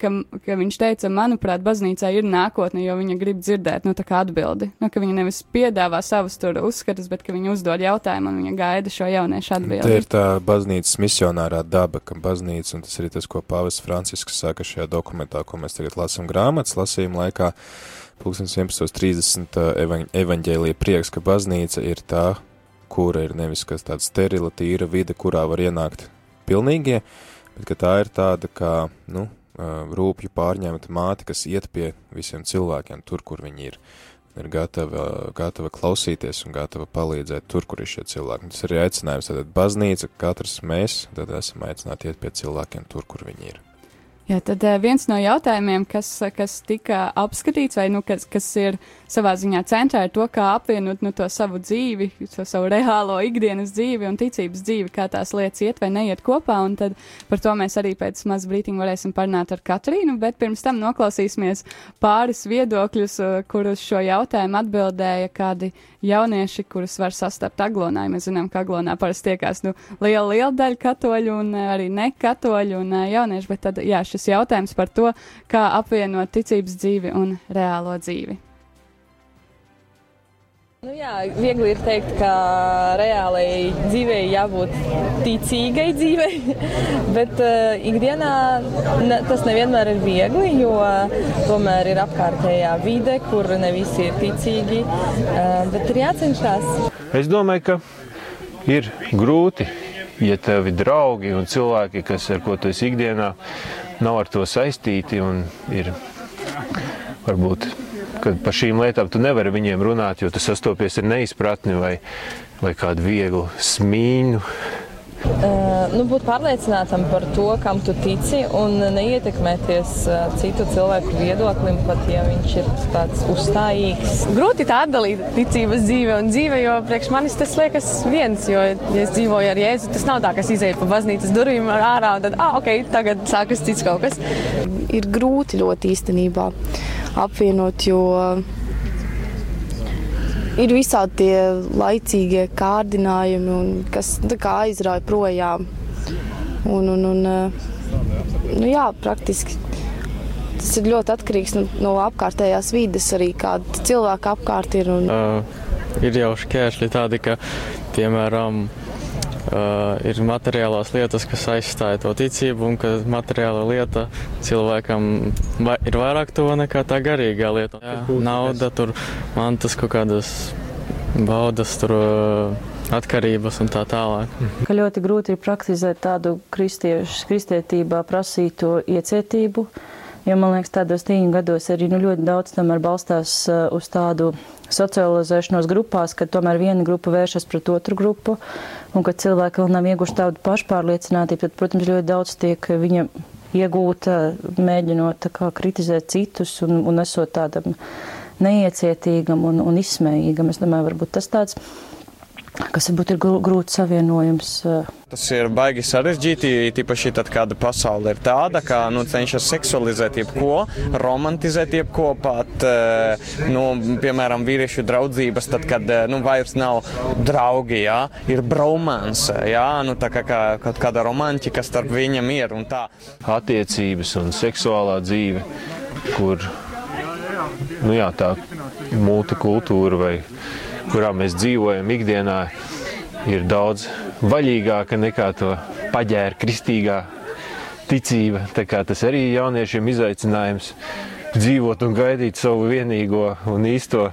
ka, ka viņš teica, manuprāt, baznīcā ir nākotne, jo viņa grib dzirdēt, nu, tā kā atbildi. Nu, ka viņa nevis piedāvā savus tur uzskatus, bet ka viņa uzdod jautājumu un viņa gaida šo jauniešu atbildi. Tā ir tā baznīcas misionārā daba, ka baznīca, un tas arī tas, ko Pāvis Francisks saka šajā dokumentā, ko mēs tagad lasam grāmatas lasījuma laikā, 1130 evaņ, evaņģēlija prieks, ka baznīca ir tā, kura ir nevis kas tāda sterila, tīra vide, kurā var ienākt pilnīgie, bet ka tā ir tāda kā, nu, rūpju pārņemta māte, kas iet pie visiem cilvēkiem tur, kur viņi ir. Ir gatava, gatava klausīties un gatava palīdzēt tur, kur ir šie cilvēki. Tas ir arī aicinājums, tad baznīca, katrs mēs, esam aicināti iet pie cilvēkiem tur, kur viņi ir. Jā, tad viens no jautājumiem, kas, kas tika apskatīts, vai nu, kas, kas ir savā ziņā centrā, ir to, kā apvienot nu, to savu dzīvi, to savu reālo ikdienas dzīvi un ticības dzīvi, kā tās lietas iet vai neiet kopā. Un tad par to mēs arī pēc maz brītiņa varēsim parunāt ar Katrīnu, bet pirms tam noklausīsimies pāris viedokļus, kurus šo jautājumu atbildēja kādi jaunieši, kurus var sastapt aglonā. Mēs zinām, ka aglonā parasti tiekās nu, liela, liela daļa katoļu un arī nekatoļu un jaunieši, bet tad, jā, šis jautājums par to, kā apvienot ticības dzīvi un reālo dzīvi. Nu jā, viegli ir teikt, ka reālai dzīvei jābūt ticīgai dzīvei, (laughs) bet uh, ikdienā ne, tas nevienmēr ir viegli, jo tomēr ir apkārtējā vide, kur ne visi ir ticīgi, uh, bet ir jācenšas. Es domāju, ka ir grūti, ja tevi draugi un cilvēki, kas ar ko tu esi ikdienā, nav ar to saistīti un ir varbūt kad par šīm lietām tu nevari viņiem runāt, jo tu sastopies ar neizpratni vai, vai kādu vieglu smīņu. Uh, nu, būt pārliecinātam par to, kam tu tici, un neietekmēties uh, citu cilvēku viedoklim, pat ja viņš ir tāds uzstājīgs. Grūti tā atdalīt ticības dzīve un dzīve, jo priekš manis tas liekas viens. Jo, ja es dzīvoju ar Jēzu, tas nav tā, ka es izēju pa baznīcas durvīm ārā un tad, ah, ok, tagad sākas cits kaut kas. Ir grūti ļoti īstenībā apvienot, jo ir visādi tie laicīgie kārdinājumi, kas nu, aizrauja projām. Un, un, un, nu, jā, praktiski tas ir ļoti atkarīgs no, no apkārtējās vides, arī kāda cilvēka apkārt ir. Un... Uh, ir jau šķēršļi tādi, ka, piemēram, Uh, ir materiālās lietas, kas aizstāja to ticību, un ka materiāla lieta cilvēkam va ir vairāk tuva nekā tā garīgā lieta. Jā, nauda, tur mantas kaut kādas baudas, tur uh, atkarības un tā tālāk. Ka ļoti grūti ir praktizēt tādu kristiešu, kristietībā prasīto iecietību, jo man liekas, tādos tīņu gados arī nu, ļoti daudz balstās uh, uz tādu socializēšanos grupās, kad tomēr viena grupa vēršas pret otru grupu, un kad cilvēki vēl nav ieguši tādu pašpārliecinātību, tad, protams, ļoti daudz tiek viņa iegūta, mēģinot kā, kritizēt citus un, un esot tādam neiecietīgam un, un izsmējīgam. Es domāju, varbūt tas tāds kas varbūt ir grūts savienojums. Tas ir baigi sarežģīti, tīpaši tad, kad pasaule ir tāda, ka nu, cenšas seksualizēt jebko, romantizēt jebko, pat, nu, piemēram, vīriešu draudzības, tad, kad nu, vairs nav draugi, jā, ir bromance, jā, nu, tā kā, kā kaut kāda romantika starp viņam ir un tā. Attiecības un seksuālā dzīve, kur, nu jā, tā multikultūra vai kurā mēs dzīvojam ikdienā, ir daudz vaļīgāka nekā to paģēra kristīgā ticība. Tā kā tas arī jauniešiem izaicinājums dzīvot un gaidīt savu vienīgo un īsto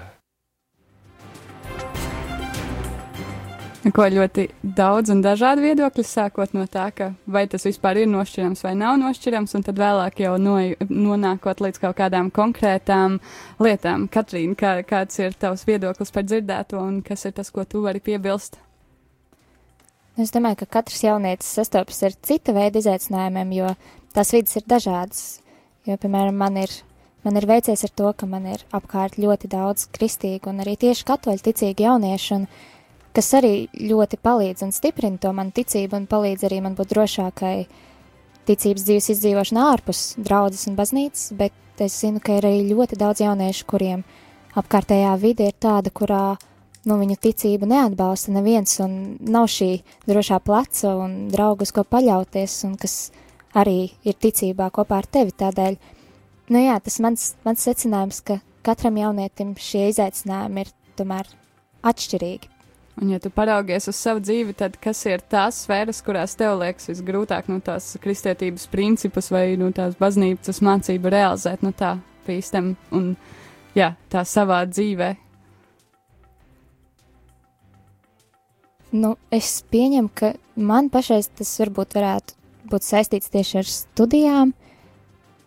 Ko ļoti daudz un dažādi viedokļi, sākot no tā, ka vai tas vispār ir nošķirams vai nav nošķirams, un tad vēlāk jau no, nonākot līdz kaut kādām konkrētām lietām. Katrīna, kā, kāds ir tavs viedoklis par dzirdēto, un kas ir tas, ko tu vari piebilst? Es domāju, ka katrs jaunietis sastopas ar cita veida izaicinājumiem, jo tās vidas ir dažādas. Jo, piemēram, man ir, man ir veicies ar to, ka man ir apkārt ļoti daudz kristīgu un arī tieši katoļu ticīgu jauniešu, un kas arī ļoti palīdz un stiprina to manu ticību un palīdz arī man būt drošākai ticības dzīves izdzīvošanā ārpus draudzes un baznīcas, bet es zinu, ka ir arī ļoti daudz jauniešu, kuriem apkārtējā vide ir tāda, kurā nu, viņu ticību neatbalsta neviens un nav šī drošā pleca un draugus, ko paļauties un kas arī ir ticībā kopā ar tevi tādēļ. Nu jā, tas mans, mans secinājums, ka katram jaunietim šie izaicinājumi ir tomēr atšķirīgi. Un, ja tu paraugies uz savu dzīvi, tad kas ir tās sfēras, kurās tev liekas visgrūtāk no tās kristietības principus vai no tās baznīcas mācību realizēt no tā pīstam un jā, tā savā dzīvē? Nu, es pieņemu, ka man pašais tas varbūt varētu būt saistīts tieši ar studijām,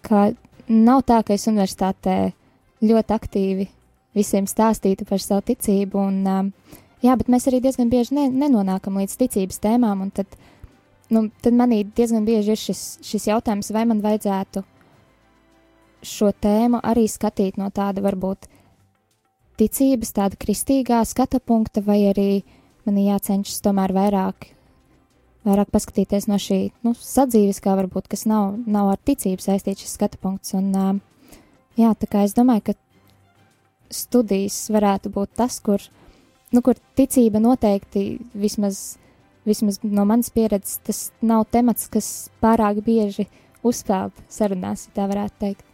ka nav tā, ka es universitātē ļoti aktīvi visiem stāstītu par savu ticību un um, Jā, bet mēs arī diezgan bieži ne, nenonākam līdz ticības tēmām, un tad, nu, tad manī diezgan bieži ir šis, šis jautājums, vai man vajadzētu šo tēmu arī skatīt no tāda varbūt ticības, tāda kristīgā skata punkta, vai arī man jācenšas tomēr vairāk, vairāk paskatīties no šī nu, sadzīviskā, varbūt, kas nav, nav ar ticību saistīts šis skata punkts. Un, jā, tā kā es domāju, ka studijas varētu būt tas, kur nu, kur ticība noteikti vismaz, vismaz no manas pieredzes, tas nav temats, kas pārāk bieži uzpeld sarunās, ja tā varētu teikt.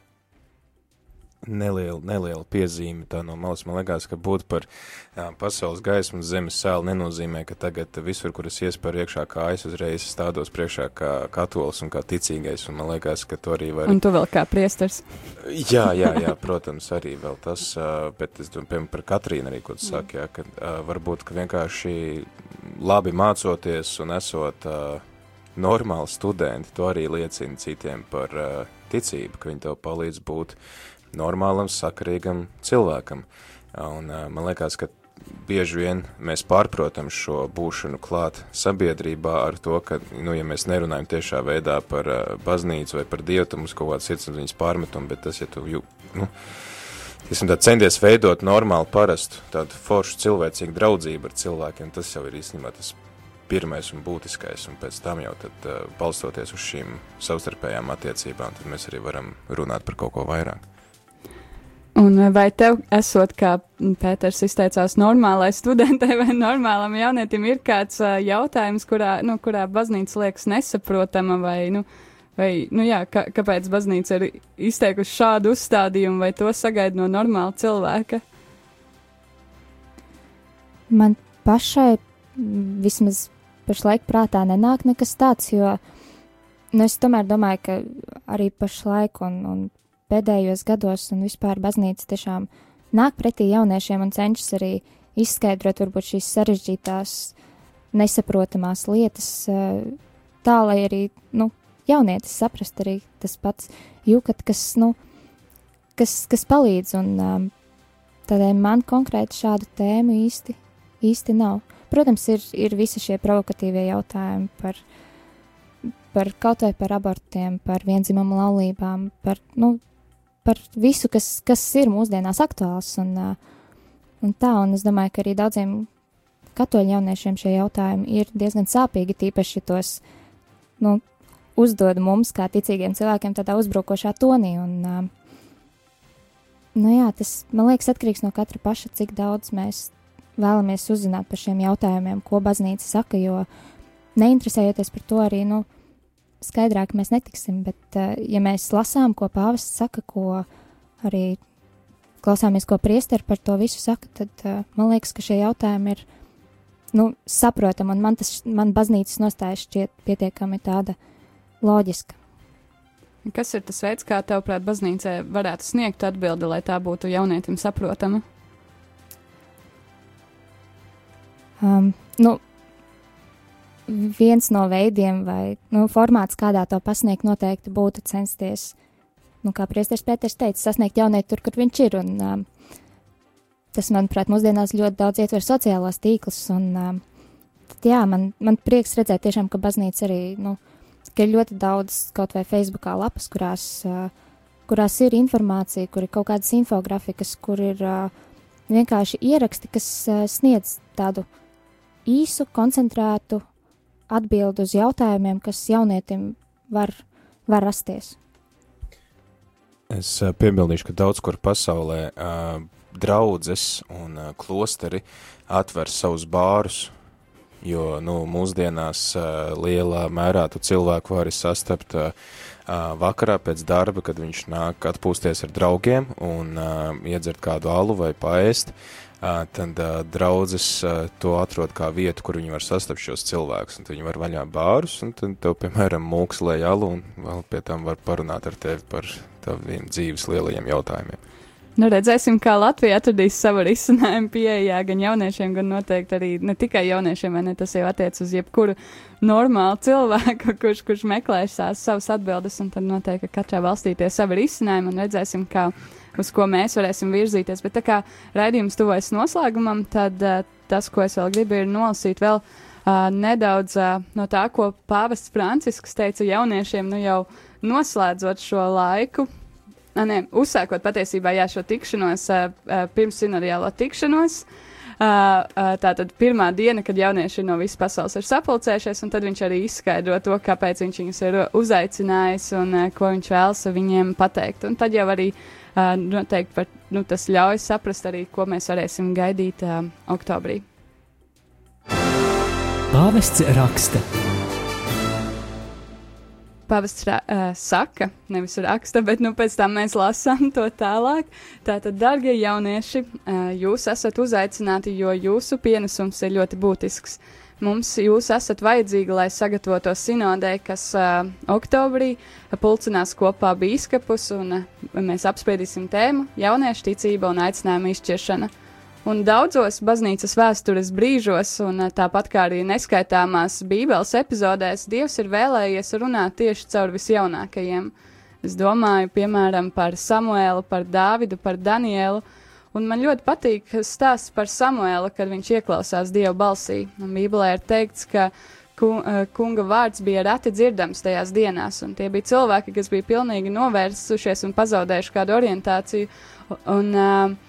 Neliela, neliela piezīme tā no malas. Man liekas, ka būt par jā, pasaules gaismu zemes sēlu nenozīmē, ka tagad visur, kur es iespēju iekšā kājas, uzreiz stādos priekšā kā katolis un kā ticīgais. Un man liekas, ka to arī var. Un tu vēl kā priestars. Jā, jā, jā, protams, arī vēl tas, bet es domāju, piemēram, par Katrīnu arī, ko tu saki, jā, ka varbūt, ka vienkārši labi mācoties un esot normāli studenti, to arī liecina citiem par ticību, ka viņi tev palīdz būt normālam, sakarīgam cilvēkam. Un man liekas, ka bieži vien mēs pārprotam šo būšanu klāt sabiedrībā ar to, ka, nu, ja mēs nerunājam tiešā veidā par baznīcu vai par dievu, tad mums kaut kāds sirdsapziņas pārmetum, bet tas, ja tu, jū, nu, esam tā centies veidot normālu, parastu, tādu foršu cilvēcīgu draudzību ar cilvēkiem, tas jau ir īstenībā tas pirmais un būtiskais, un pēc tam jau tad, balstoties uz šīm savstarpējām attiecībām, tad mēs arī varam runāt par kaut ko vairāk. Un vai tev, esot kā Pēters izteicās, normālai studentei vai normālam jaunietim, ir kāds uh, jautājums, kurā, nu, kurā baznīca liekas nesaprotama, vai, nu, vai nu, jā, ka, kāpēc baznīca ir izteikusi šādu uzstādījumu, vai to sagaida no normāla cilvēka? Man pašai vismaz pašlaik prātā nenāk nekas tāds, jo nu, es tomēr domāju, ka arī pašlaik un, un pēdējos gados, un vispār baznīca tiešām nāk pretī jauniešiem un cenšas arī izskaidrot varbūt šīs sarežģītās, nesaprotamās lietas, eh, tā lai arī, nu, jaunietis saprast arī tas pats jūkat, kas, nu, kas, kas palīdz, un um, tādēļ man konkrēti šādu tēmu īsti, īsti nav. Protams, ir, ir visi šie provokatīvie jautājumi par, par kaut vai par abortiem, par vienzimumu laulībām, par, nu, par visu, kas, kas ir mūsdienās aktuāls. Un, un tā, un es domāju, ka arī daudziem katoļu jauniešiem šie jautājumi ir diezgan sāpīgi, tīpaši tos nu, uzdod mums, kā ticīgiem cilvēkiem, tādā uzbrukošā tonī. Un, nu, jā, tas man liekas atkarīgs no katra paša, cik daudz mēs vēlamies uzzināt par šiem jautājumiem, ko baznīca saka, jo neinteresējoties par to arī, nu, skaidrāk mēs netiksim, bet, uh, ja mēs lasām, ko pāvests saka, ko arī klausāmies, ko priesteri par to visu saka, tad uh, man liekas, ka šie jautājumi ir nu, saprotami, un man tas, man baznīcas nostāja šķiet pietiekami tāda loģiska. Kas ir tas veids, kā tev, prāt, baznīcē varētu sniegt atbildi, lai tā būtu jaunietim saprotama? Um, nu, viens no veidiem vai nu, formāts, kādā to pasniegt, noteikti būtu censties, nu, kā Priesteris Pēters teica, sasniegt jaunieti tur, kur viņš ir. Un, um, tas, manuprāt, mūsdienās ļoti daudz ietver sociālos tīklus. Un, um, tad, jā, man, man prieks redzēt, tiešām, ka baznīca arī, nu, ka ir ļoti daudz kaut vai Facebookā lapas, kurās, uh, kurās ir informācija, kur ir kaut kādas infografikas, kur ir uh, vienkārši ieraksti, kas uh, sniedz tādu īsu, koncentrētu atbild uz jautājumiem, kas jaunietim var, var rasties. Es uh, piebildīšu, ka daudz kur pasaulē uh, draudzes un uh, klosteri atver savus bārus, jo nu, mūsdienās uh, lielā mērā tu cilvēku vari sastapt uh, vakarā pēc darba, kad viņš nāk atpūsties ar draugiem un uh, iedzert kādu alu vai paēst. Uh, tad uh, draudzes uh, to atrod kā vietu, kur viņi var sastapt šos cilvēkus. Viņi var vaļā bārus, un tad tev, piemēram, mūkslē jalu, un vēl pie tam var parunāt ar tevi par taviem dzīves lielajiem jautājumiem. Nu, redzēsim, kā Latvija atradīs savu risinājumu pieejā gan jauniešiem, gan noteikti arī ne tikai jauniešiem, ne tas jau attiec uz jebkuru normālu cilvēku, (laughs) kurš, kurš meklēs tās savas atbildes, un tad noteikti katrā valstī tie savi risinājumi, un redzēsim, kā uz ko mēs varēsim virzīties. Bet tā kā raidījums tuvojas noslēgumam, tad uh, tas, ko es vēl gribu, ir nolasīt vēl uh, nedaudz uh, no tā, ko pāvests Francisks teica jauniešiem, nu jau noslēdzot šo laiku. Ne, uzsākot patiesībā jā, šo tikšanos, pirms sinodiālo tikšanos. Tā tad pirmā diena, kad jaunieši no visas pasaules ir sapulcējušies, un tad viņš arī izskaidro to, kāpēc viņš viņus ir uzaicinājis un ko viņš vēlas viņiem pateikt. Un tad jau arī noteikti par, nu, tas ļauj saprast arī, ko mēs varēsim gaidīt oktobrī. Pāvests raksta. Pāvests uh, saka, nevis raksta, bet nu, pēc tam mēs lasām to tālāk. Tātad, darbie jaunieši, uh, jūs esat uzaicināti, jo jūsu pienesums ir ļoti būtisks. Uh, Mums jūs esat vajadzīgi, lai sagatavotos sinodē, kas uh, oktobrī pulcinās kopā bīskapus, un uh, mēs apspriedīsim tēmu jauniešu ticība un aicinājuma izšķiršana. Un daudzos baznīcas vēstures brīžos, un uh, tāpat kā arī neskaitāmās Bībeles epizodēs, Dievs ir vēlējies runāt tieši caur visjaunākajiem. Es domāju, piemēram, par Samuēlu, par Dāvidu, par Danielu. Un man ļoti patīk stāsts par Samuēlu, kad viņš ieklausās Dieva balsī. Un Bībelē ir teikts, ka eh, kunga vārds bija reti dzirdams tajās dienās, un tie bija cilvēki, kas bija pilnīgi novērsušies un pazaudējuši kādu orientāciju. Un, uh,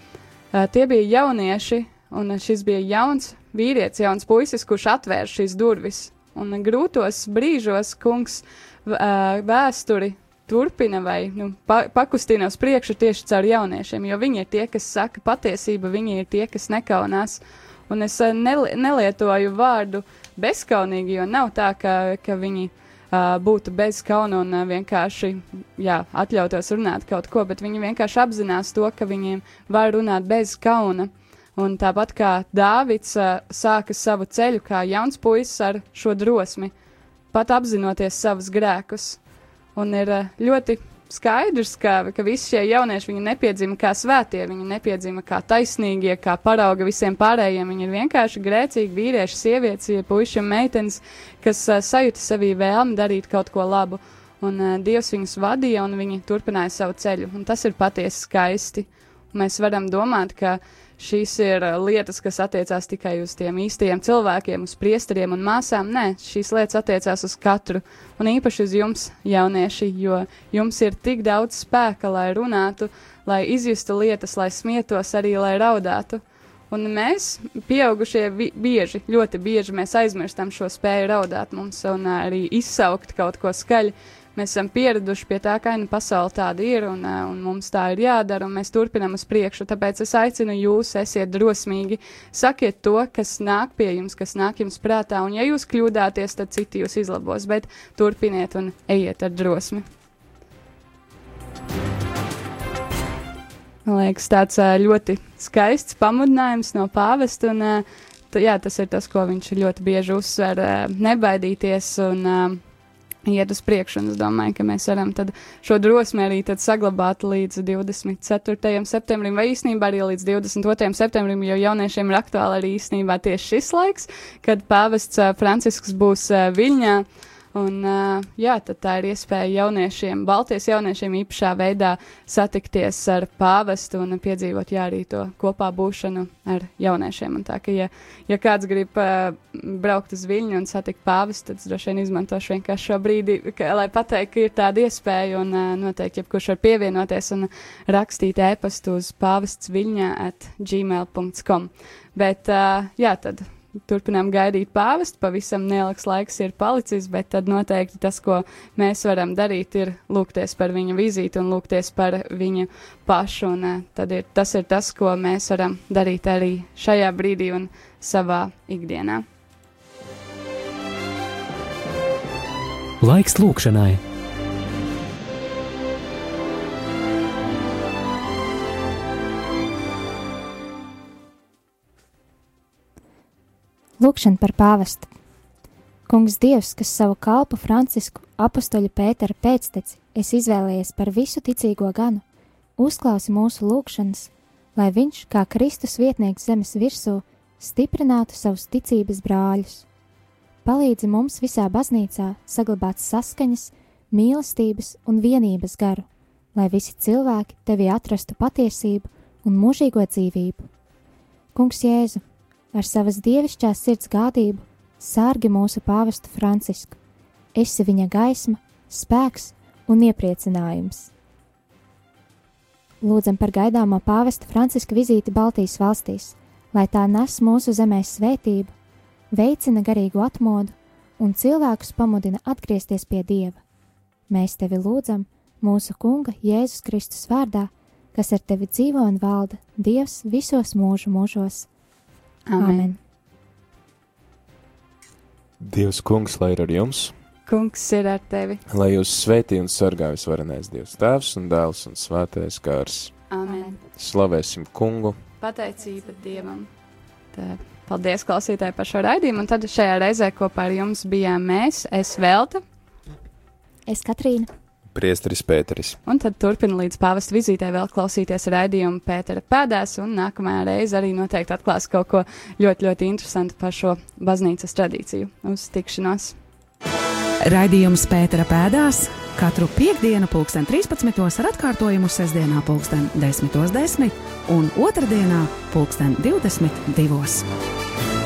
tie bija jaunieši, un šis bija jauns vīrietis, jauns puisis, kurš atvēra šīs durvis. Un grūtos brīžos kungs uh, vēsturi turpina vai nu, pa, pakustina uz priekšu tieši caur jauniešiem, jo viņi ir tie, kas saka patiesību, viņi ir tie, kas nekaunās. Un es neli, nelietoju vārdu bezskaunīgi, jo nav tā, ka, ka viņi uh, būtu bez kauna un vienkārši jā, atļautos runāt kaut ko, bet viņi vienkārši apzinās to, ka viņiem var runāt bez kauna. Un tāpat kā Dāvids sāka savu ceļu kā jauns puisis ar šo drosmi, pat apzinoties savus grēkus. Un ir ļoti skaidrs, ka, ka visi šie jaunieši nepiedzima kā svētie, viņi nepiedzima kā taisnīgie, kā parauga visiem pārējiem. Viņi ir vienkārši grēcīgi vīrieši, sievietes, ja puiši un meitenes, kas uh, sajūta sevī vēlmi darīt kaut ko labu. Un uh, Dievs viņus vadīja, un viņi turpināja savu ceļu. Un tas ir patiesi skaisti. Mēs varam domāt, ka šīs ir uh, lietas, kas attiecās tikai uz tiem īstajiem cilvēkiem, uz priesteriem un māsām. Nē, šīs lietas attiecās uz katru, un īpaši uz jums, jaunieši, jo jums ir tik daudz spēka, lai runātu, lai izjustu lietas, lai smietos, arī lai raudātu. Un mēs, pieaugušie, bieži, ļoti bieži aizmirstam šo spēju raudāt mums un arī izsaukt kaut ko skaļi. Mēs esam pieraduši pie tā, ka nu, pasaule tāda ir un, ā, un mums tā ir jādara, un mēs turpinām uz priekšu. Tāpēc es aicinu jūs, esiet drosmīgi, sakiet to, kas nāk pie jums, kas nāk jums prātā, un ja jūs kļūdāties, tad citi jūs izlabos, bet turpiniet un ejiet ar drosmi. Man liekas, tāds ā, ļoti skaists pamudinājums no pāvesta. Un, t- jā, tas ir tas, ko viņš ļoti bieži uzsver, nebaidīties un iet uz priekšu. Es domāju, ka mēs varam šo drosmi arī saglabāt līdz 24. septembrim, vai īsnībā arī līdz 22. septembrim, jo jauniešiem ir aktuāli arī īsnībā tieši šis laiks, kad pāvests ā, Francisks būs ā, Viļņā. Un, jā, tā ir iespēja jauniešiem, Baltijas jauniešiem īpašā veidā satikties ar pāvestu un piedzīvot jā, arī to kopā būšanu ar jauniešiem. Un tā, ka, ja, ja kāds grib uh, braukt uz Viļņu un satikt pāvestu, tad droši vien izmantošu vienkārši šo brīdi, ka, lai pateiktu, ka ir tāda iespēja un uh, noteikti jebkurš var pievienoties un rakstīt e-pastu uz pāvests viļņā at gmail.com. Bet, uh, jā, tad turpinām gaidīt pāvestu. Pavisam neliels laiks ir palicis, bet tad noteikti tas, ko mēs varam darīt, ir lūgties par viņa vizīti un lūgties par viņu pašu. Un, uh, tad ir, tas ir tas, ko mēs varam darīt arī šajā brīdī un savā ikdienā. Laiks lūkšanai. Lūkšana par pāvestu. Kungs Dievs, kas savu kalpu Francisku apustuļa Pētera pēcteci, es izvēlējies par visu ticīgo ganu, uzklausi mūsu lūgšanas, lai viņš, kā Kristus vietnieks zemes virsū, stiprinātu savus ticības brāļus. Palīdzi mums visā baznīcā saglabāt saskaņas, mīlestības un vienības garu, lai visi cilvēki tevi atrastu patiesību un mūžīgo dzīvību. Kungs Jēzu, ar savas dievišķās sirds gādību sārgi mūsu pāvestu Francisku. Esi viņa gaisma, spēks un iepriecinājums. Lūdzam par gaidāmo pāvesta Franciska vizīti Baltijas valstīs, lai tā nes mūsu zemē svētību, veicina garīgu atmodu un cilvēkus pamudina atgriezties pie Dieva. Mēs tevi lūdzam mūsu Kunga Jēzus Kristus vārdā, kas ar tevi dzīvo un valda Dievs visos mūžu mūžos. Amen. Dievs, kungs, lai ir ar jums, Kungs ir ar tevi. lai jūs svētī un sargā visvarenais Dievs, Tēvs un Dēls un Svētais Gārs. Amen. Slavēsim kungu! Pateicība Dievam. Tā, paldies, klausītāji, par šo raidījumu. Un tad šajā reizē kopā ar jums bijām mēs, es Velta. Es Katrīna. Priesteris Pēteris. Un tad turpina līdz pāvesta vizītē vēl klausīties raidījumu Pētera pēdās, un nākamajā reizē arī noteikti atklās kaut ko ļoti, ļoti interesantu par šo baznīcas tradīciju. Uz tikšanos! Raidījums Pētera pēdās katru piekdienu, pulksten 13. ar atkārtojumu sestdienā, pulksten 10.10 un otrdienā, pulksten 22.